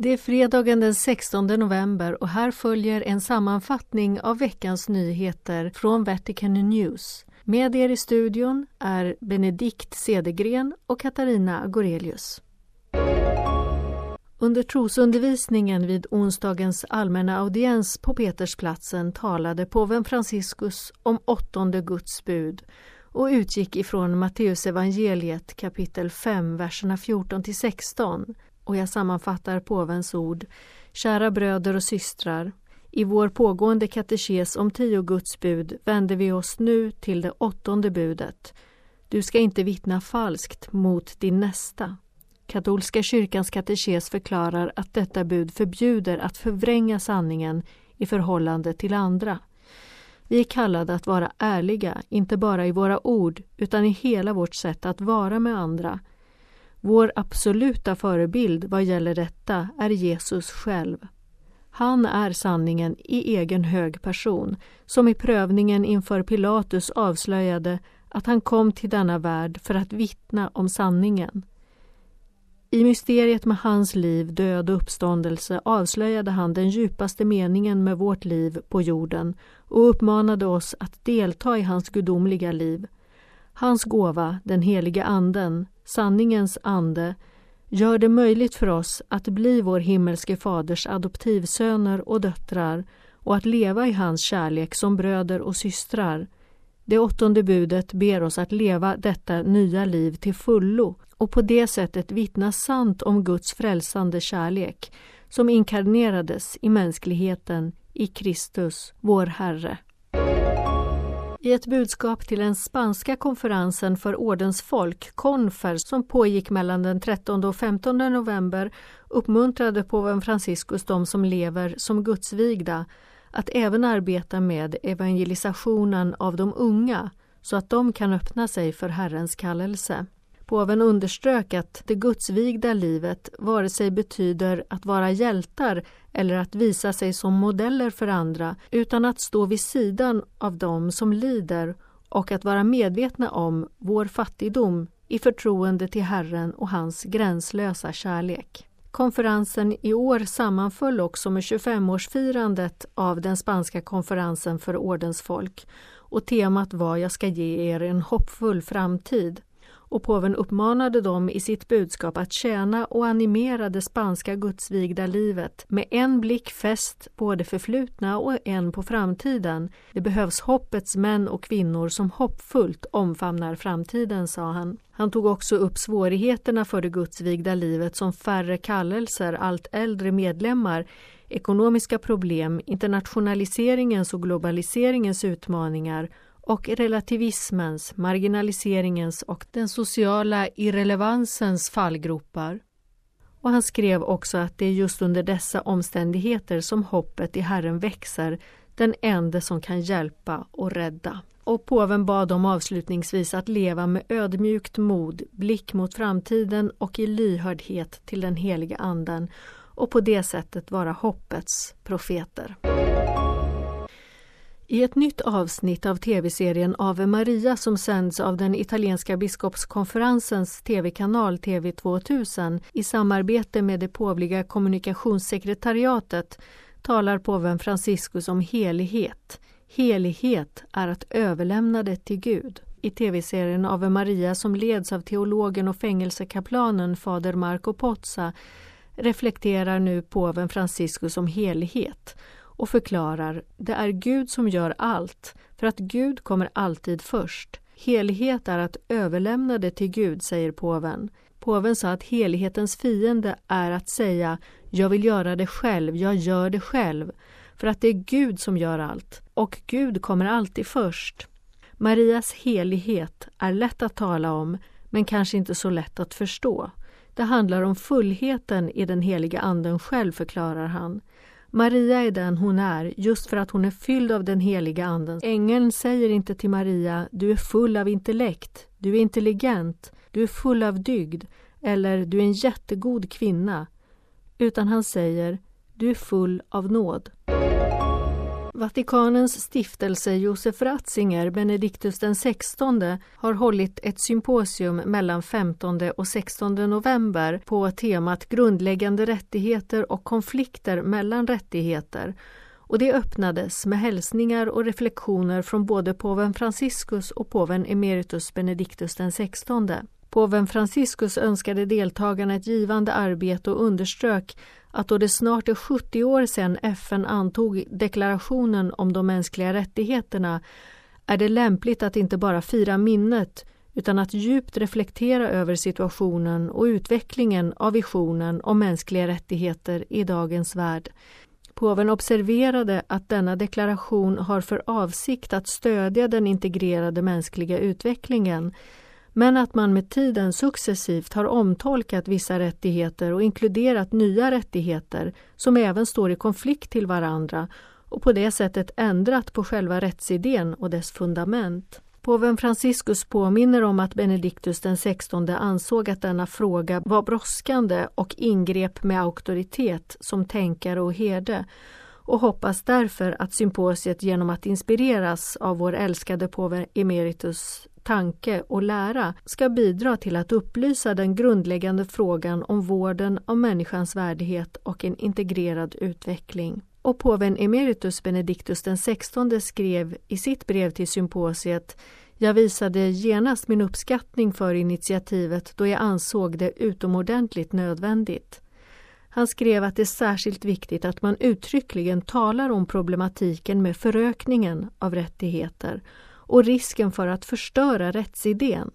Det är fredagen den 16 november och här följer en sammanfattning av veckans nyheter från Vatican News. Med er i studion är Benedikt Cedergren och Katarina Gorelius. Under trosundervisningen vid onsdagens allmänna audiens på Petersplatsen talade påven Franciscus om åttonde Guds bud och utgick ifrån Matteusevangeliet kapitel 5, verserna 14 till 16 och jag sammanfattar påvens ord. Kära bröder och systrar, i vår pågående katekes om tio Guds bud vänder vi oss nu till det åttonde budet. Du ska inte vittna falskt mot din nästa. Katolska kyrkans katekes förklarar att detta bud förbjuder att förvränga sanningen i förhållande till andra. Vi är kallade att vara ärliga, inte bara i våra ord utan i hela vårt sätt att vara med andra. Vår absoluta förebild vad gäller detta är Jesus själv. Han är sanningen i egen hög person, som i prövningen inför Pilatus avslöjade att han kom till denna värld för att vittna om sanningen. I mysteriet med hans liv, död och uppståndelse avslöjade han den djupaste meningen med vårt liv på jorden och uppmanade oss att delta i hans gudomliga liv. Hans gåva, den heliga Anden, sanningens ande, gör det möjligt för oss att bli vår himmelske faders adoptivsöner och döttrar och att leva i hans kärlek som bröder och systrar. Det åttonde budet ber oss att leva detta nya liv till fullo och på det sättet vittna sant om Guds frälsande kärlek som inkarnerades i mänskligheten i Kristus, vår Herre. I ett budskap till den spanska konferensen för ordensfolk, Konfer, som pågick mellan den 13 och 15 november uppmuntrade påven Franciscus de som lever som gudsvigda att även arbeta med evangelisationen av de unga så att de kan öppna sig för Herrens kallelse. Påven underströk att det gudsvigda livet vare sig betyder att vara hjältar eller att visa sig som modeller för andra utan att stå vid sidan av dem som lider och att vara medvetna om vår fattigdom i förtroende till Herren och hans gränslösa kärlek. Konferensen i år sammanföll också med 25-årsfirandet av den spanska konferensen för ordensfolk och temat var Jag ska ge er en hoppfull framtid och påven uppmanade dem i sitt budskap att tjäna och animera det spanska gudsvigda livet med en blick fäst på det förflutna och en på framtiden. Det behövs hoppets män och kvinnor som hoppfullt omfamnar framtiden, sa han. Han tog också upp svårigheterna för det gudsvigda livet som färre kallelser, allt äldre medlemmar ekonomiska problem, internationaliseringens och globaliseringens utmaningar och relativismens, marginaliseringens och den sociala irrelevansens fallgropar. Och han skrev också att det är just under dessa omständigheter som hoppet i Herren växer, den enda som kan hjälpa och rädda. Och påven bad dem avslutningsvis att leva med ödmjukt mod, blick mot framtiden och i lyhördhet till den heliga anden och på det sättet vara hoppets profeter. I ett nytt avsnitt av tv-serien Ave Maria som sänds av den italienska biskopskonferensens tv-kanal TV2000 i samarbete med det påvliga kommunikationssekretariatet talar påven Franciscus om helighet. Helighet är att överlämna det till Gud. I tv-serien Ave Maria som leds av teologen och fängelsekaplanen fader Marco Pozza reflekterar nu påven Franciscus om helighet och förklarar det är Gud som gör allt, för att Gud kommer alltid först. Helighet är att överlämna det till Gud, säger påven. Påven sa att helighetens fiende är att säga jag vill göra det själv, jag gör det själv, för att det är Gud som gör allt, och Gud kommer alltid först. Marias helighet är lätt att tala om, men kanske inte så lätt att förstå. Det handlar om fullheten i den heliga Anden själv, förklarar han. Maria är den hon är just för att hon är fylld av den heliga Anden. Ängeln säger inte till Maria, du är full av intellekt, du är intelligent, du är full av dygd eller du är en jättegod kvinna. Utan han säger, du är full av nåd. Vatikanens stiftelse Josef Ratzinger, Benediktus XVI, har hållit ett symposium mellan 15 och 16 november på temat grundläggande rättigheter och konflikter mellan rättigheter och det öppnades med hälsningar och reflektioner från både påven Franciscus och påven emeritus Benediktus XVI. Påven Franciscus önskade deltagarna ett givande arbete och underströk att då det snart är 70 år sedan FN antog deklarationen om de mänskliga rättigheterna är det lämpligt att inte bara fira minnet utan att djupt reflektera över situationen och utvecklingen av visionen om mänskliga rättigheter i dagens värld. Påven observerade att denna deklaration har för avsikt att stödja den integrerade mänskliga utvecklingen men att man med tiden successivt har omtolkat vissa rättigheter och inkluderat nya rättigheter som även står i konflikt till varandra och på det sättet ändrat på själva rättsidén och dess fundament. Påven Franciscus påminner om att Benediktus XVI ansåg att denna fråga var brådskande och ingrep med auktoritet som tänkare och herde och hoppas därför att symposiet genom att inspireras av vår älskade påve emeritus tanke och lära ska bidra till att upplysa den grundläggande frågan om vården av människans värdighet och en integrerad utveckling. Och påven emeritus Benediktus XVI skrev i sitt brev till symposiet jag visade genast min uppskattning för initiativet då jag ansåg det utomordentligt nödvändigt. Han skrev att det är särskilt viktigt att man uttryckligen talar om problematiken med förökningen av rättigheter och risken för att förstöra rättsidén.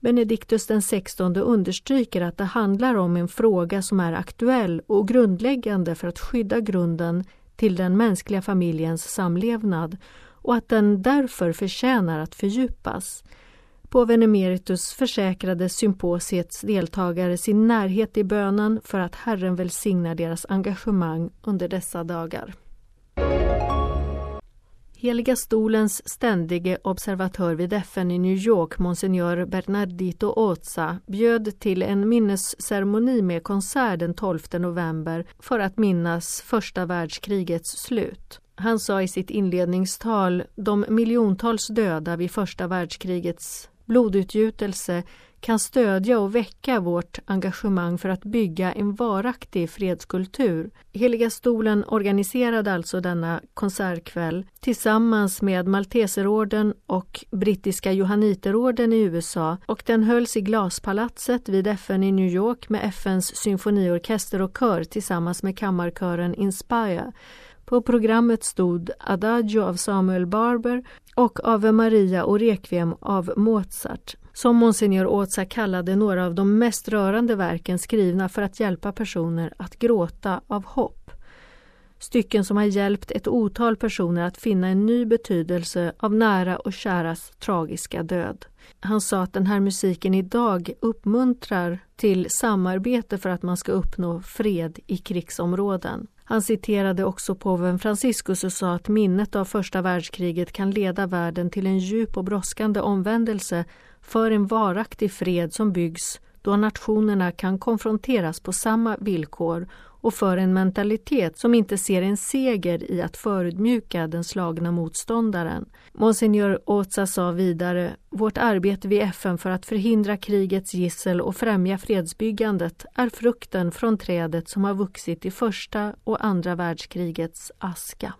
Benediktus XVI understryker att det handlar om en fråga som är aktuell och grundläggande för att skydda grunden till den mänskliga familjens samlevnad och att den därför förtjänar att fördjupas. Påven emeritus försäkrade symposiets deltagare sin närhet i bönen för att Herren välsignar deras engagemang under dessa dagar. Heliga stolens ständige observatör vid FN i New York, monsignor Bernardito Oza, bjöd till en minnesceremoni med konsert den 12 november för att minnas första världskrigets slut. Han sa i sitt inledningstal de miljontals döda vid första världskrigets blodutgjutelse kan stödja och väcka vårt engagemang för att bygga en varaktig fredskultur. Heliga stolen organiserade alltså denna konsertkväll tillsammans med Malteserorden och brittiska Johanniterorden i USA och den hölls i Glaspalatset vid FN i New York med FNs symfoniorkester och kör tillsammans med kammarkören Inspire. På programmet stod Adagio av Samuel Barber och Ave Maria och Requiem av Mozart som Monsignor Åtsa kallade några av de mest rörande verken skrivna för att hjälpa personer att gråta av hopp. Stycken som har hjälpt ett otal personer att finna en ny betydelse av nära och käras tragiska död. Han sa att den här musiken idag uppmuntrar till samarbete för att man ska uppnå fred i krigsområden. Han citerade också påven Franciscus och sa att minnet av första världskriget kan leda världen till en djup och brådskande omvändelse för en varaktig fred som byggs då nationerna kan konfronteras på samma villkor och för en mentalitet som inte ser en seger i att förödmjuka den slagna motståndaren. Monsignor Oza sa vidare, vårt arbete vid FN för att förhindra krigets gissel och främja fredsbyggandet är frukten från trädet som har vuxit i första och andra världskrigets aska.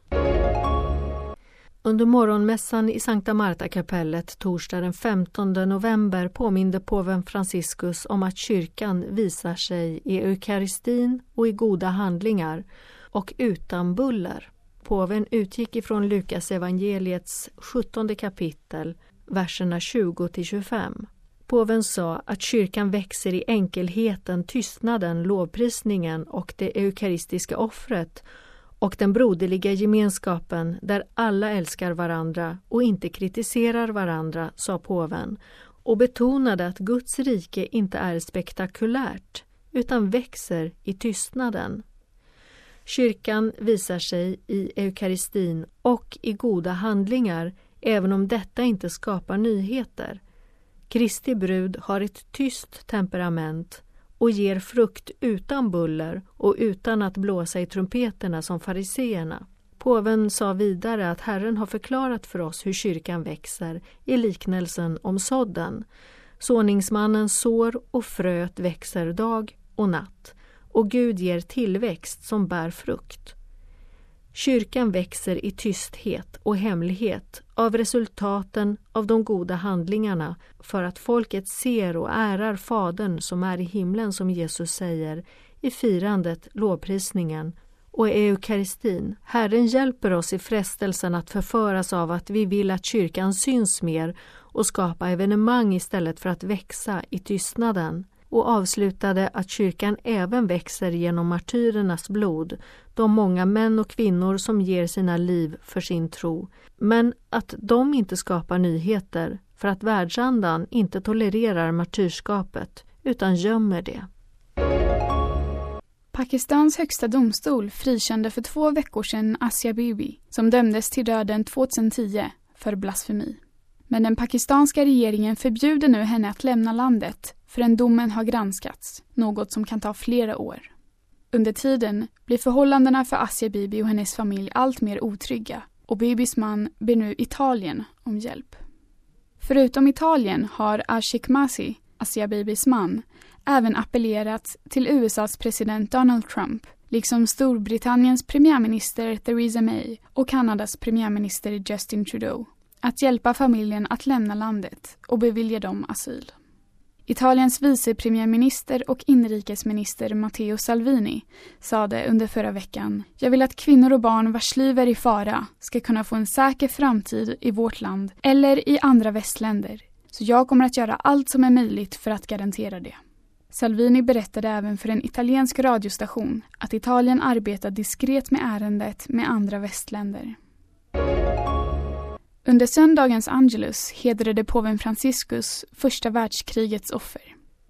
Under morgonmässan i Sankta Marta-kapellet torsdag den 15 november påminde påven Franciscus om att kyrkan visar sig i eukaristin och i goda handlingar och utan buller. Påven utgick ifrån Lukas evangeliets 17 kapitel, verserna 20 25. Påven sa att kyrkan växer i enkelheten, tystnaden, lovprisningen och det eukaristiska offret och den broderliga gemenskapen där alla älskar varandra och inte kritiserar varandra, sa påven och betonade att Guds rike inte är spektakulärt utan växer i tystnaden. Kyrkan visar sig i eukaristin och i goda handlingar även om detta inte skapar nyheter. Kristi brud har ett tyst temperament och ger frukt utan buller och utan att blåsa i trumpeterna som fariseerna. Påven sa vidare att Herren har förklarat för oss hur kyrkan växer i liknelsen om sådden. Såningsmannen sår och fröet växer dag och natt och Gud ger tillväxt som bär frukt. Kyrkan växer i tysthet och hemlighet av resultaten av de goda handlingarna för att folket ser och ärar Fadern som är i himlen som Jesus säger i firandet, lovprisningen och eukaristin. Herren hjälper oss i frestelsen att förföras av att vi vill att kyrkan syns mer och skapa evenemang istället för att växa i tystnaden och avslutade att kyrkan även växer genom martyrernas blod, de många män och kvinnor som ger sina liv för sin tro, men att de inte skapar nyheter för att världsandan inte tolererar martyrskapet utan gömmer det. Pakistans högsta domstol frikände för två veckor sedan Asia Bibi som dömdes till döden 2010 för blasfemi. Men den pakistanska regeringen förbjuder nu henne att lämna landet förrän domen har granskats, något som kan ta flera år. Under tiden blir förhållandena för Asia Bibi och hennes familj allt mer otrygga och Bibis man ber nu Italien om hjälp. Förutom Italien har Ashik Masi, Asia Bibis man, även appellerat till USAs president Donald Trump liksom Storbritanniens premiärminister Theresa May och Kanadas premiärminister Justin Trudeau att hjälpa familjen att lämna landet och bevilja dem asyl. Italiens vicepremiärminister och inrikesminister Matteo Salvini sade under förra veckan Jag vill att kvinnor och barn vars liv är i fara ska kunna få en säker framtid i vårt land eller i andra västländer. Så jag kommer att göra allt som är möjligt för att garantera det. Salvini berättade även för en italiensk radiostation att Italien arbetar diskret med ärendet med andra västländer. Under söndagens Angelus hedrade påven Franciscus första världskrigets offer.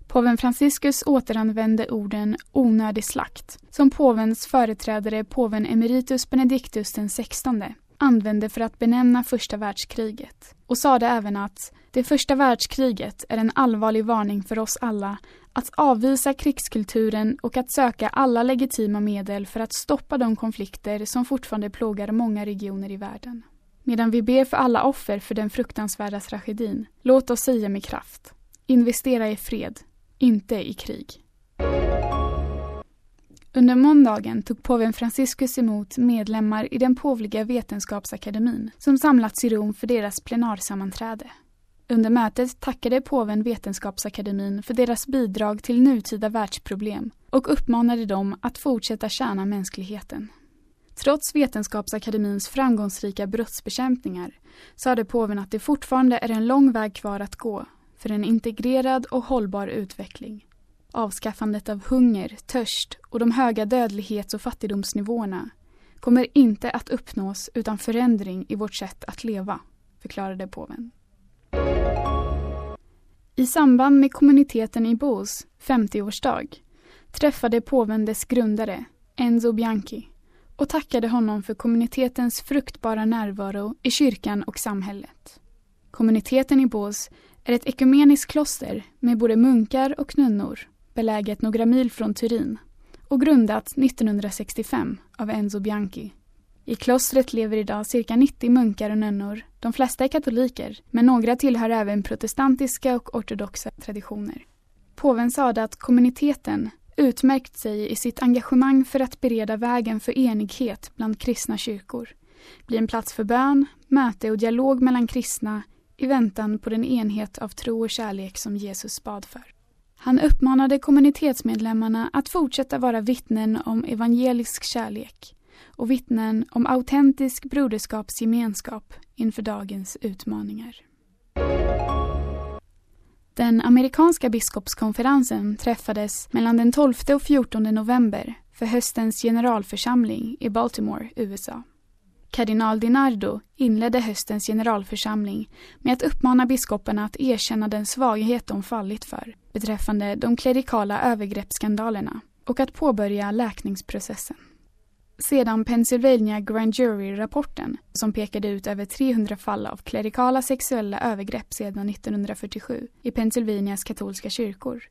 Påven Franciscus återanvände orden onödig slakt som påvens företrädare påven emeritus Benedictus XVI använde för att benämna första världskriget och sade även att det första världskriget är en allvarlig varning för oss alla att avvisa krigskulturen och att söka alla legitima medel för att stoppa de konflikter som fortfarande plågar många regioner i världen. Medan vi ber för alla offer för den fruktansvärda tragedin, låt oss säga med kraft. Investera i fred, inte i krig. Under måndagen tog påven Franciscus emot medlemmar i den påvliga vetenskapsakademin som samlats i Rom för deras plenarsammanträde. Under mötet tackade påven Vetenskapsakademin för deras bidrag till nutida världsproblem och uppmanade dem att fortsätta tjäna mänskligheten. Trots Vetenskapsakademins framgångsrika brottsbekämpningar sade påven att det fortfarande är en lång väg kvar att gå för en integrerad och hållbar utveckling. Avskaffandet av hunger, törst och de höga dödlighets och fattigdomsnivåerna kommer inte att uppnås utan förändring i vårt sätt att leva, förklarade påven. I samband med kommuniteten i Bos 50-årsdag träffade påven dess grundare, Enzo Bianchi, och tackade honom för kommunitetens fruktbara närvaro i kyrkan och samhället. Kommuniteten i Bås är ett ekumeniskt kloster med både munkar och nunnor beläget några mil från Turin och grundat 1965 av Enzo Bianchi. I klostret lever idag cirka 90 munkar och nunnor. De flesta är katoliker, men några tillhör även protestantiska och ortodoxa traditioner. Påven sade att kommuniteten utmärkt sig i sitt engagemang för att bereda vägen för enighet bland kristna kyrkor, bli en plats för bön, möte och dialog mellan kristna i väntan på den enhet av tro och kärlek som Jesus bad för. Han uppmanade kommunitetsmedlemmarna att fortsätta vara vittnen om evangelisk kärlek och vittnen om autentisk broderskapsgemenskap inför dagens utmaningar. Den amerikanska biskopskonferensen träffades mellan den 12 och 14 november för höstens generalförsamling i Baltimore, USA. Kardinal DiNardo inledde höstens generalförsamling med att uppmana biskoparna att erkänna den svaghet de fallit för beträffande de klerikala övergreppsskandalerna och att påbörja läkningsprocessen. Sedan Pennsylvania Grand Jury-rapporten som pekade ut över 300 fall av klerikala sexuella övergrepp sedan 1947 i Pennsylvanias katolska kyrkor.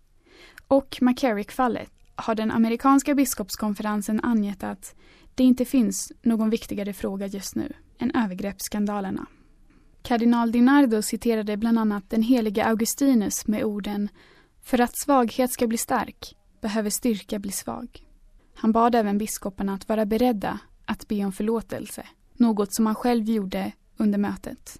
Och McCarrick-fallet har den amerikanska biskopskonferensen angett att det inte finns någon viktigare fråga just nu än övergreppsskandalerna. Kardinal Dinardo citerade bland annat den helige Augustinus med orden För att svaghet ska bli stark behöver styrka bli svag. Han bad även biskoparna att vara beredda att be om förlåtelse, något som han själv gjorde under mötet.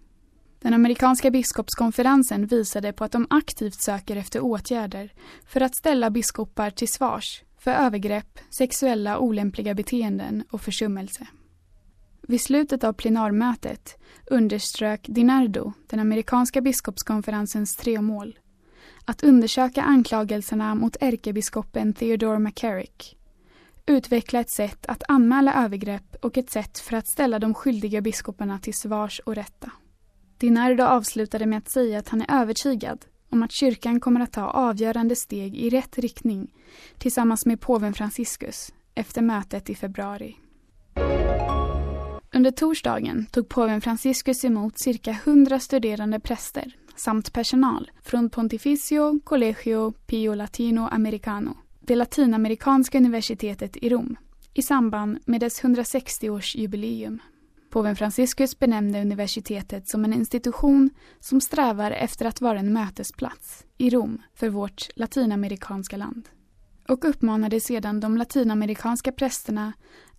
Den amerikanska biskopskonferensen visade på att de aktivt söker efter åtgärder för att ställa biskopar till svars för övergrepp, sexuella olämpliga beteenden och försummelse. Vid slutet av plenarmötet underströk Dinardo den amerikanska biskopskonferensens tre mål. Att undersöka anklagelserna mot ärkebiskopen Theodore McCarrick, utveckla ett sätt att anmäla övergrepp och ett sätt för att ställa de skyldiga biskoparna till svars och rätta. Dinardo avslutade med att säga att han är övertygad om att kyrkan kommer att ta avgörande steg i rätt riktning tillsammans med påven Franciscus efter mötet i februari. Under torsdagen tog påven Franciscus emot cirka 100 studerande präster samt personal från Pontificio Collegio Pio Latino Americano, det latinamerikanska universitetet i Rom, i samband med dess 160-årsjubileum. Påven Franciscus benämnde universitetet som en institution som strävar efter att vara en mötesplats i Rom för vårt latinamerikanska land och uppmanade sedan de latinamerikanska prästerna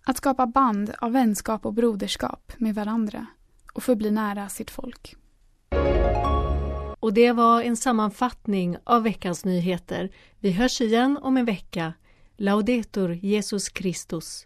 att skapa band av vänskap och broderskap med varandra och förbli nära sitt folk. Och det var en sammanfattning av veckans nyheter. Vi hörs igen om en vecka. Laudetur Jesus Christus.